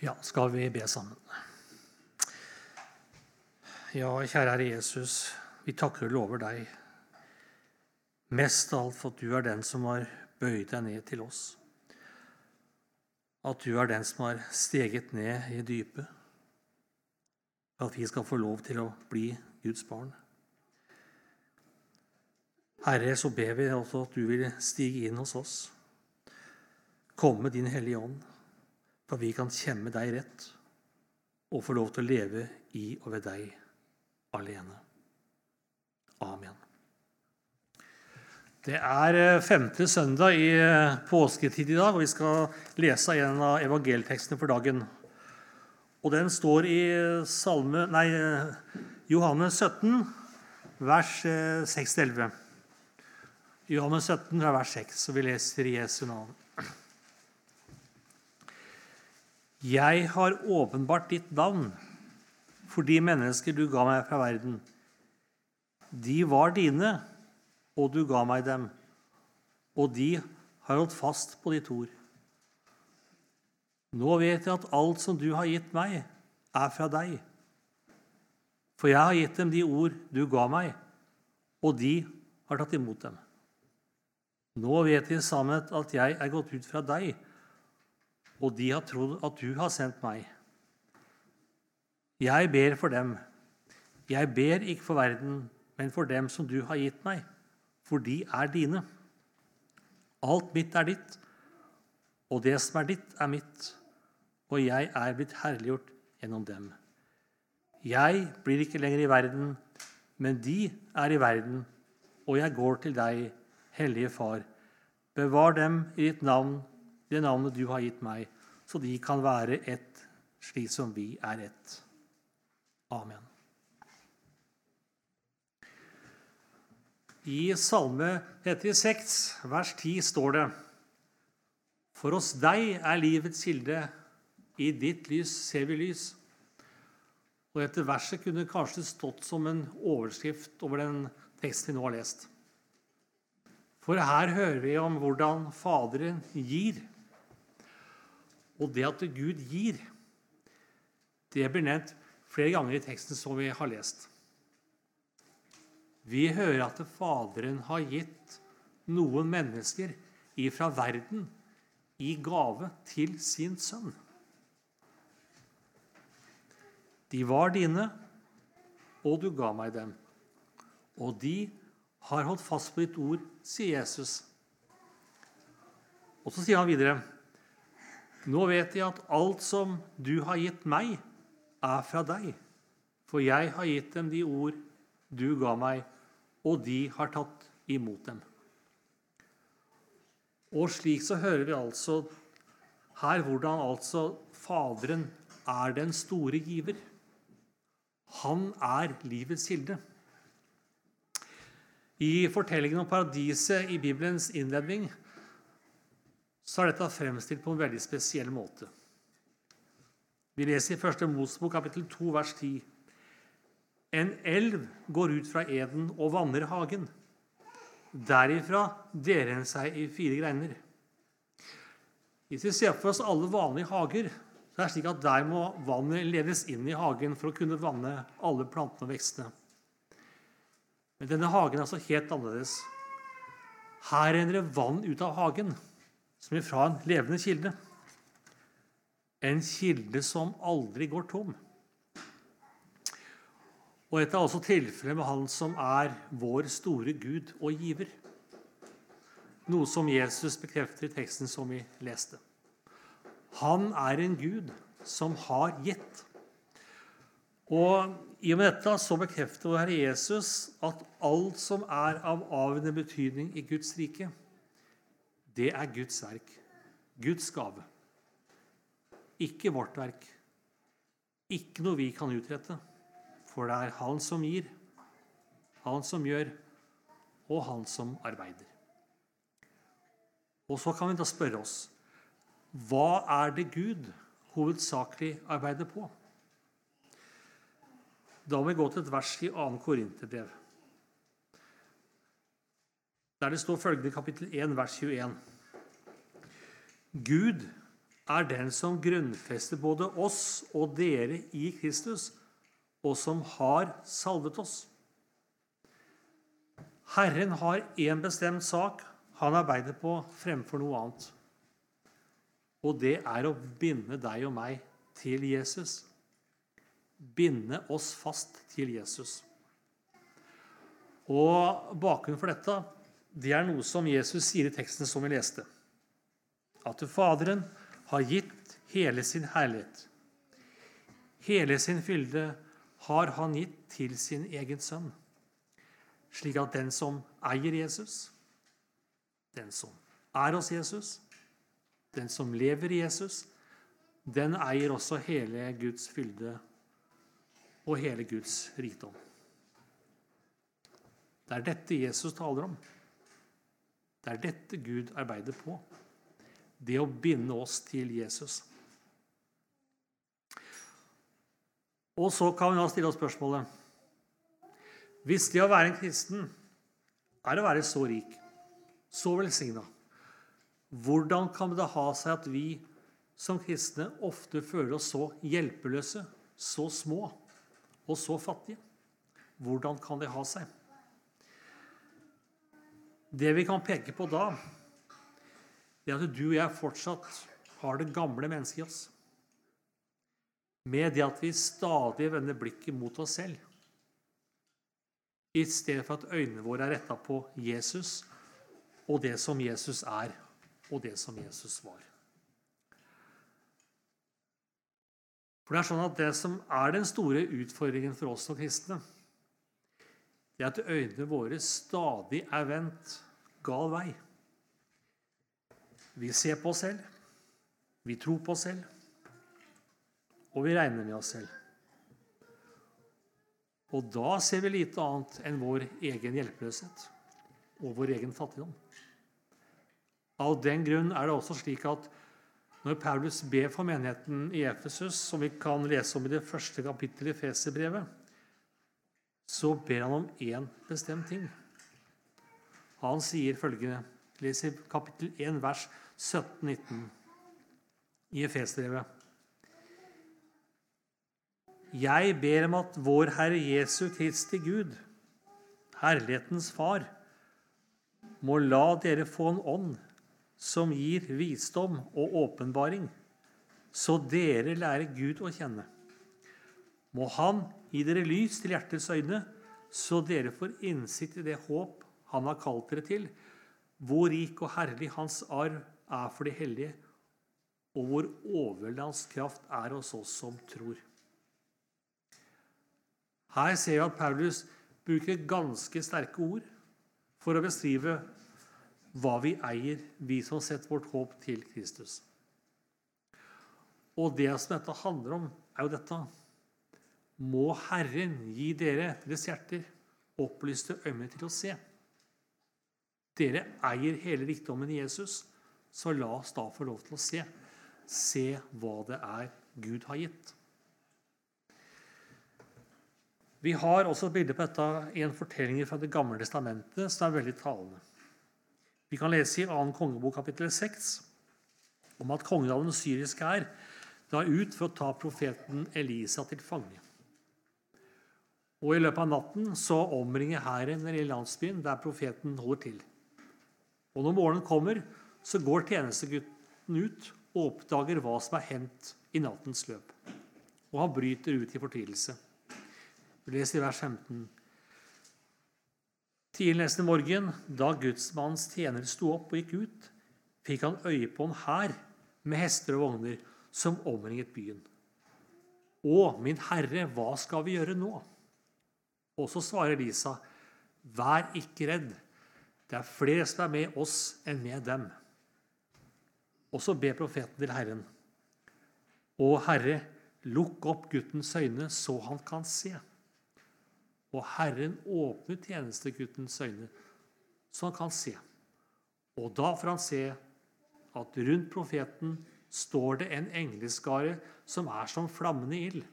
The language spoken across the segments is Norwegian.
Ja, skal vi be sammen? Ja, kjære Herre Jesus, vi takker og lover deg mest av alt for at du er den som har bøyd deg ned til oss. At du er den som har steget ned i dypet. For at vi skal få lov til å bli Guds barn. Herre, så ber vi også at du vil stige inn hos oss. Komme med din Hellige Ånd for vi kan kjemme deg rett og få lov til å leve i og ved deg alene. Amen. Det er eh, femte søndag i eh, påsketid i dag, og vi skal lese en av evangeltekstene for dagen. Og Den står i salme, nei, Johannes 17, vers 6-11. Eh, Johannes 17, vers 6, og vi leser i Jesu navn. Jeg har åpenbart ditt navn for de mennesker du ga meg fra verden. De var dine, og du ga meg dem, og de har holdt fast på ditt ord. Nå vet jeg at alt som du har gitt meg, er fra deg. For jeg har gitt dem de ord du ga meg, og de har tatt imot dem. Nå vet de sammen at jeg er gått ut fra deg, og de har trodd at du har sendt meg. Jeg ber for dem. Jeg ber ikke for verden, men for dem som du har gitt meg, for de er dine. Alt mitt er ditt, og det som er ditt, er mitt, og jeg er blitt herliggjort gjennom dem. Jeg blir ikke lenger i verden, men de er i verden, og jeg går til deg, Hellige Far. Bevar dem i ditt navn det navnet du har gitt meg, så de kan være ett, slik som vi er ett. Amen. I Salme 36, vers 10, står det For hos deg er livets kilde, i ditt lys ser vi lys. Og Dette verset kunne kanskje stått som en overskrift over den teksten vi nå har lest. For her hører vi om hvordan Faderen gir. Og det at Gud gir, det blir nevnt flere ganger i teksten som vi har lest. Vi hører at Faderen har gitt noen mennesker ifra verden i gave til sin sønn. De var dine, og du ga meg dem. Og de har holdt fast på ditt ord, sier Jesus. Og så sier han videre nå vet jeg at alt som du har gitt meg, er fra deg. For jeg har gitt dem de ord du ga meg, og de har tatt imot dem. Og slik så hører vi altså her hvordan altså Faderen er den store giver. Han er livets kilde. I fortellingen om paradiset i Bibelens innledning så er dette fremstilt på en veldig spesiell måte. Vi leser i 1. Mosebok kapittel 2, vers 10. En elv går ut fra eden og vanner hagen. Derifra deler den seg i fire greiner. Hvis vi ser for oss alle vanlige hager, så er det slik at der må vannet ledes inn i hagen for å kunne vanne alle plantene og vekstene. Men denne hagen er altså helt annerledes. Her renner det vann ut av hagen som er fra en levende kilde. En kilde som aldri går tom. Og Dette er også tilfellet med Han som er vår store Gud og giver. Noe som Jesus bekrefter i teksten som vi leste. Han er en Gud som har gitt. Og I og med dette så bekrefter vår Herre Jesus at alt som er av avgjørende betydning i Guds rike, det er Guds verk. Guds gave. Ikke vårt verk. Ikke noe vi kan utrette. For det er Han som gir, Han som gjør, og Han som arbeider. Og så kan vi da spørre oss hva er det Gud hovedsakelig arbeider på? Da må vi gå til et vers i 2. Korinterbrev der det står følgende i kapittel 1, vers 21. Gud er den som grunnfester både oss og dere i Kristus, og som har salvet oss. Herren har én bestemt sak han arbeider på fremfor noe annet. Og det er å binde deg og meg til Jesus. Binde oss fast til Jesus. Og Bakgrunnen for dette det er noe som Jesus sier i teksten som vi leste. At Faderen har gitt hele sin herlighet. Hele sin fylde har han gitt til sin egen sønn. Slik at den som eier Jesus, den som er hos Jesus, den som lever i Jesus, den eier også hele Guds fylde og hele Guds rikdom. Det er dette Jesus taler om. Det er dette Gud arbeider på. Det å binde oss til Jesus. Og så kan vi da stille oss spørsmålet Hvis det å være en kristen er å være så rik, så velsigna, hvordan kan det ha seg at vi som kristne ofte føler oss så hjelpeløse, så små og så fattige? Hvordan kan det ha seg? Det vi kan peke på da, det er at du og jeg fortsatt har det gamle mennesket i oss. Med det at vi stadig vender blikket mot oss selv. I stedet for at øynene våre er retta på Jesus og det som Jesus er, og det som Jesus var. For Det er sånn at det som er den store utfordringen for oss som kristne, det er at øynene våre stadig er vendt gal vei. Vi ser på oss selv, vi tror på oss selv, og vi regner med oss selv. Og da ser vi lite annet enn vår egen hjelpeløshet og vår egen fattigdom. Av den grunn er det også slik at når Paulus ber for menigheten i Efesus, som vi kan lese om i det første kapittelet i Feserbrevet, så ber han om én bestemt ting. Han sier følgende Les i kapittel 1, vers 17-19 i Efesdrevet. Jeg ber om at vår Herre Jesu Kristi Gud, Herlighetens Far, må la dere få en ånd som gir visdom og åpenbaring, så dere lærer Gud å kjenne. Må Han gi dere lys til hjertets øyne, så dere får innsikt i det håp Han har kalt dere til, hvor rik og herlig Hans arv er for de hellige, og hvor overveldende kraft er hos oss som tror. Her ser vi at Paulus bruker ganske sterke ord for å beskrive hva vi eier, vi som setter vårt håp til Kristus. Og det som dette handler om, er jo dette. Må Herren gi dere, deres hjerter, opplyste øyne til å se. Dere eier hele rikdommen i Jesus, så la oss da få lov til å se. Se hva det er Gud har gitt. Vi har også et bilde på dette i en fortelling fra Det gamle testamentet som er veldig talende. Vi kan lese i 2. kongebok kapittel 6 om at den syriske hær drar ut for å ta profeten Elisa til fange. Og I løpet av natten så omringer hæren den lille landsbyen der profeten holder til. Og når morgenen kommer, så går tjenestegutten ut og oppdager hva som er hendt i nattens løp. Og han bryter ut i fortvilelse. Vi leser i vers 15. Tidlig neste morgen, da gudsmannens tjener sto opp og gikk ut, fikk han øye på en hær med hester og vogner som omringet byen. Å, min herre, hva skal vi gjøre nå? Og så svarer Lisa, vær ikke redd. Det er flere som er med oss enn med dem. Og så ber profeten til Herren. Å Herre, lukk opp guttens øyne, så han kan se. Og Herren åpner tjenesteguttens øyne, så han kan se. Og da får han se at rundt profeten står det en engleskare som er som flammende ild,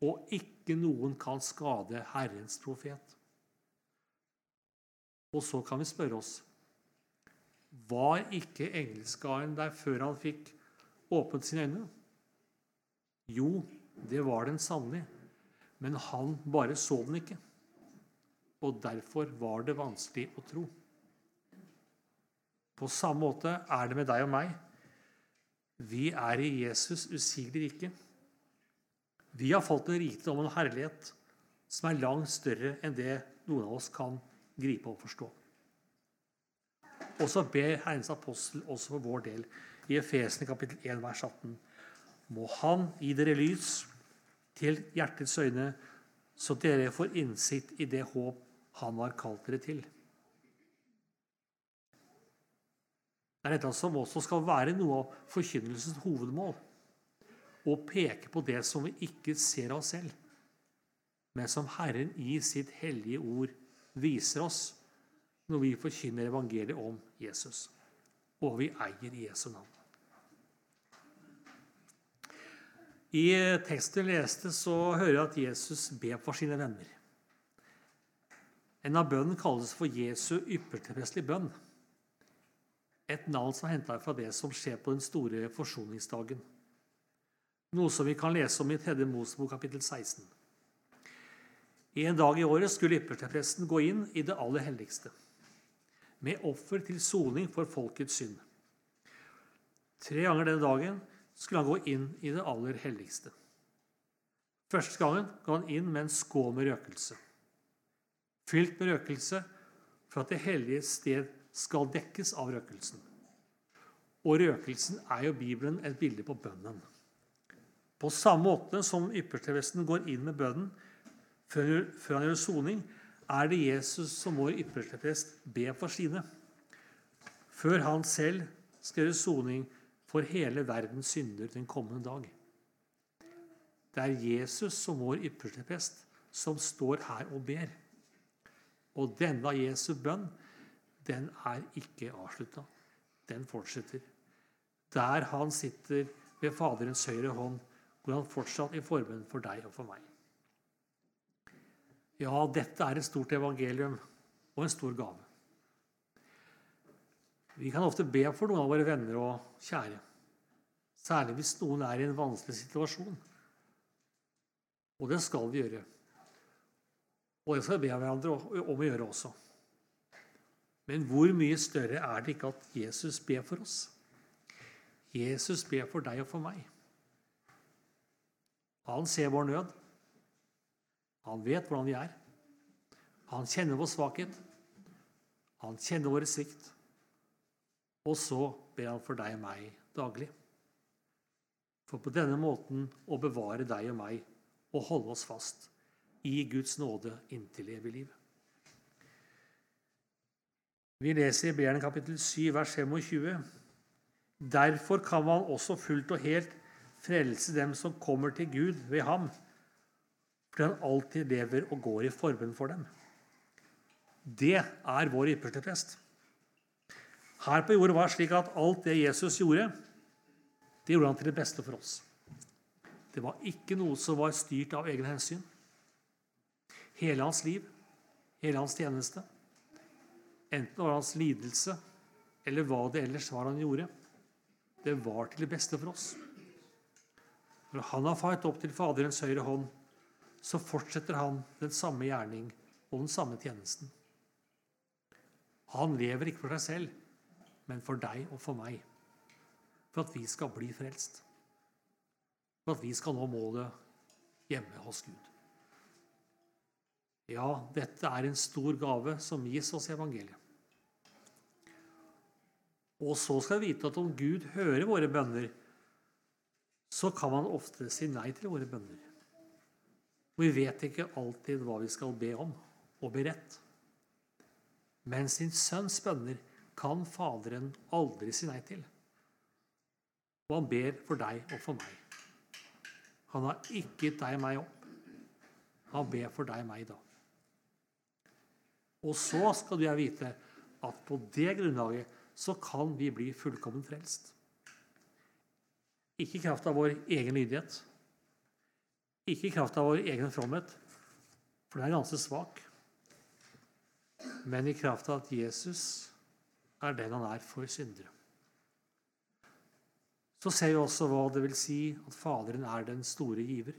og ikke noen kan skade Herrens profet. Og så kan vi spørre oss Var ikke engelskaren der før han fikk åpnet sine øyne? Jo, det var den sannelig, men han bare så den ikke. Og derfor var det vanskelig å tro. På samme måte er det med deg og meg. Vi er i Jesus usigelig rike. Vi har fått en rikdom og en herlighet som er langt større enn det noen av oss kan gripe og forstå. Og så ber Herrens apostel også for vår del i Efesene kapittel 1 vers 18. Må Han gi dere lys til hjertets øyne, så dere får innsikt i det håp Han har kalt dere til. Det er dette som også skal være noe av forkynnelsens hovedmål. Å peke på det som vi ikke ser av oss selv, men som Herren i sitt hellige ord viser oss når vi forkynner evangeliet om Jesus, og vi eier Jesu navn. I teksten jeg leste, så hører jeg at Jesus ber for sine venner. En av bønnen kalles for Jesu yppersteprestlige bønn. Et navn som er henta fra det som skjer på den store forsoningsdagen. Noe som vi kan lese om i 3. Mosebok kapittel 16. En dag i året skulle ypperstepresten gå inn i det aller helligste med offer til soning for folkets synd. Tre ganger denne dagen skulle han gå inn i det aller helligste. Første gangen ga han inn med en skål med røkelse. Fylt med røkelse for at det hellige sted skal dekkes av røkelsen. Og røkelsen er jo Bibelen et bilde på bønnen. På samme måte som ypperstepresten går inn med bønnen før han gjør soning, er det Jesus som vår ypperste prest ber for sine, før han selv skal gjøre soning for hele verdens synder den kommende dag. Det er Jesus som vår yppersteprest som står her og ber. Og denne Jesu bønn, den er ikke avslutta. Den fortsetter. Der han sitter ved Faderens høyre hånd, går han fortsatt i forbønn for deg og for meg. Ja, dette er et stort evangelium og en stor gave. Vi kan ofte be for noen av våre venner og kjære, særlig hvis noen er i en vanskelig situasjon. Og det skal vi gjøre. Og det skal vi be hverandre om å gjøre også. Men hvor mye større er det ikke at Jesus ber for oss? Jesus ber for deg og for meg. Han ser vår nød. Han vet hvordan vi er. Han kjenner vår svakhet. Han kjenner vår svikt. Og så ber han for deg og meg daglig. For på denne måten å bevare deg og meg og holde oss fast i Guds nåde inntil evig liv. Vi leser i Beren kapittel 7, vers 25. Derfor kan man også fullt og helt frelse dem som kommer til Gud ved ham fordi han alltid lever og går i forbund for dem. Det er vår ypperste prest. Her på jorda var det slik at alt det Jesus gjorde, det gjorde han til det beste for oss. Det var ikke noe som var styrt av egne hensyn. Hele hans liv, hele hans tjeneste, enten det var hans lidelse eller hva det ellers var han gjorde, det var til det beste for oss. Når han har fart opp til Faderens høyre hånd, så fortsetter han den samme gjerning og den samme tjenesten. Han lever ikke for seg selv, men for deg og for meg. For at vi skal bli frelst. For at vi skal nå målet hjemme hos Gud. Ja, dette er en stor gave som gis oss i evangeliet. Og så skal vi vite at om Gud hører våre bønner, så kan man ofte si nei til våre bønner. Vi vet ikke alltid hva vi skal be om, og be rett. Men sin sønns bønner kan Faderen aldri si nei til. Og han ber for deg og for meg. Han har ikke gitt deg meg opp. Han ber for deg og meg dag. Og så skal du jeg vite at på det grunnlaget så kan vi bli fullkomment frelst. Ikke i kraft av vår egen lydighet, ikke i kraft av vår egen fromhet, for den er ganske svak, men i kraft av at Jesus er den han er for syndere. så ser vi også hva det vil si at Faderen er den store giver.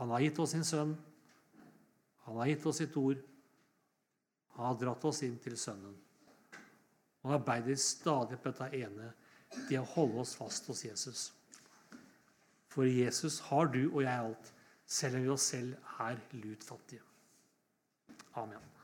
Han har gitt oss sin sønn. Han har gitt oss sitt ord. Han har dratt oss inn til Sønnen. Han arbeider stadig på dette ene, det å holde oss fast hos Jesus. For i Jesus har du og jeg alt, selv om vi oss selv er lutfattige. Amen.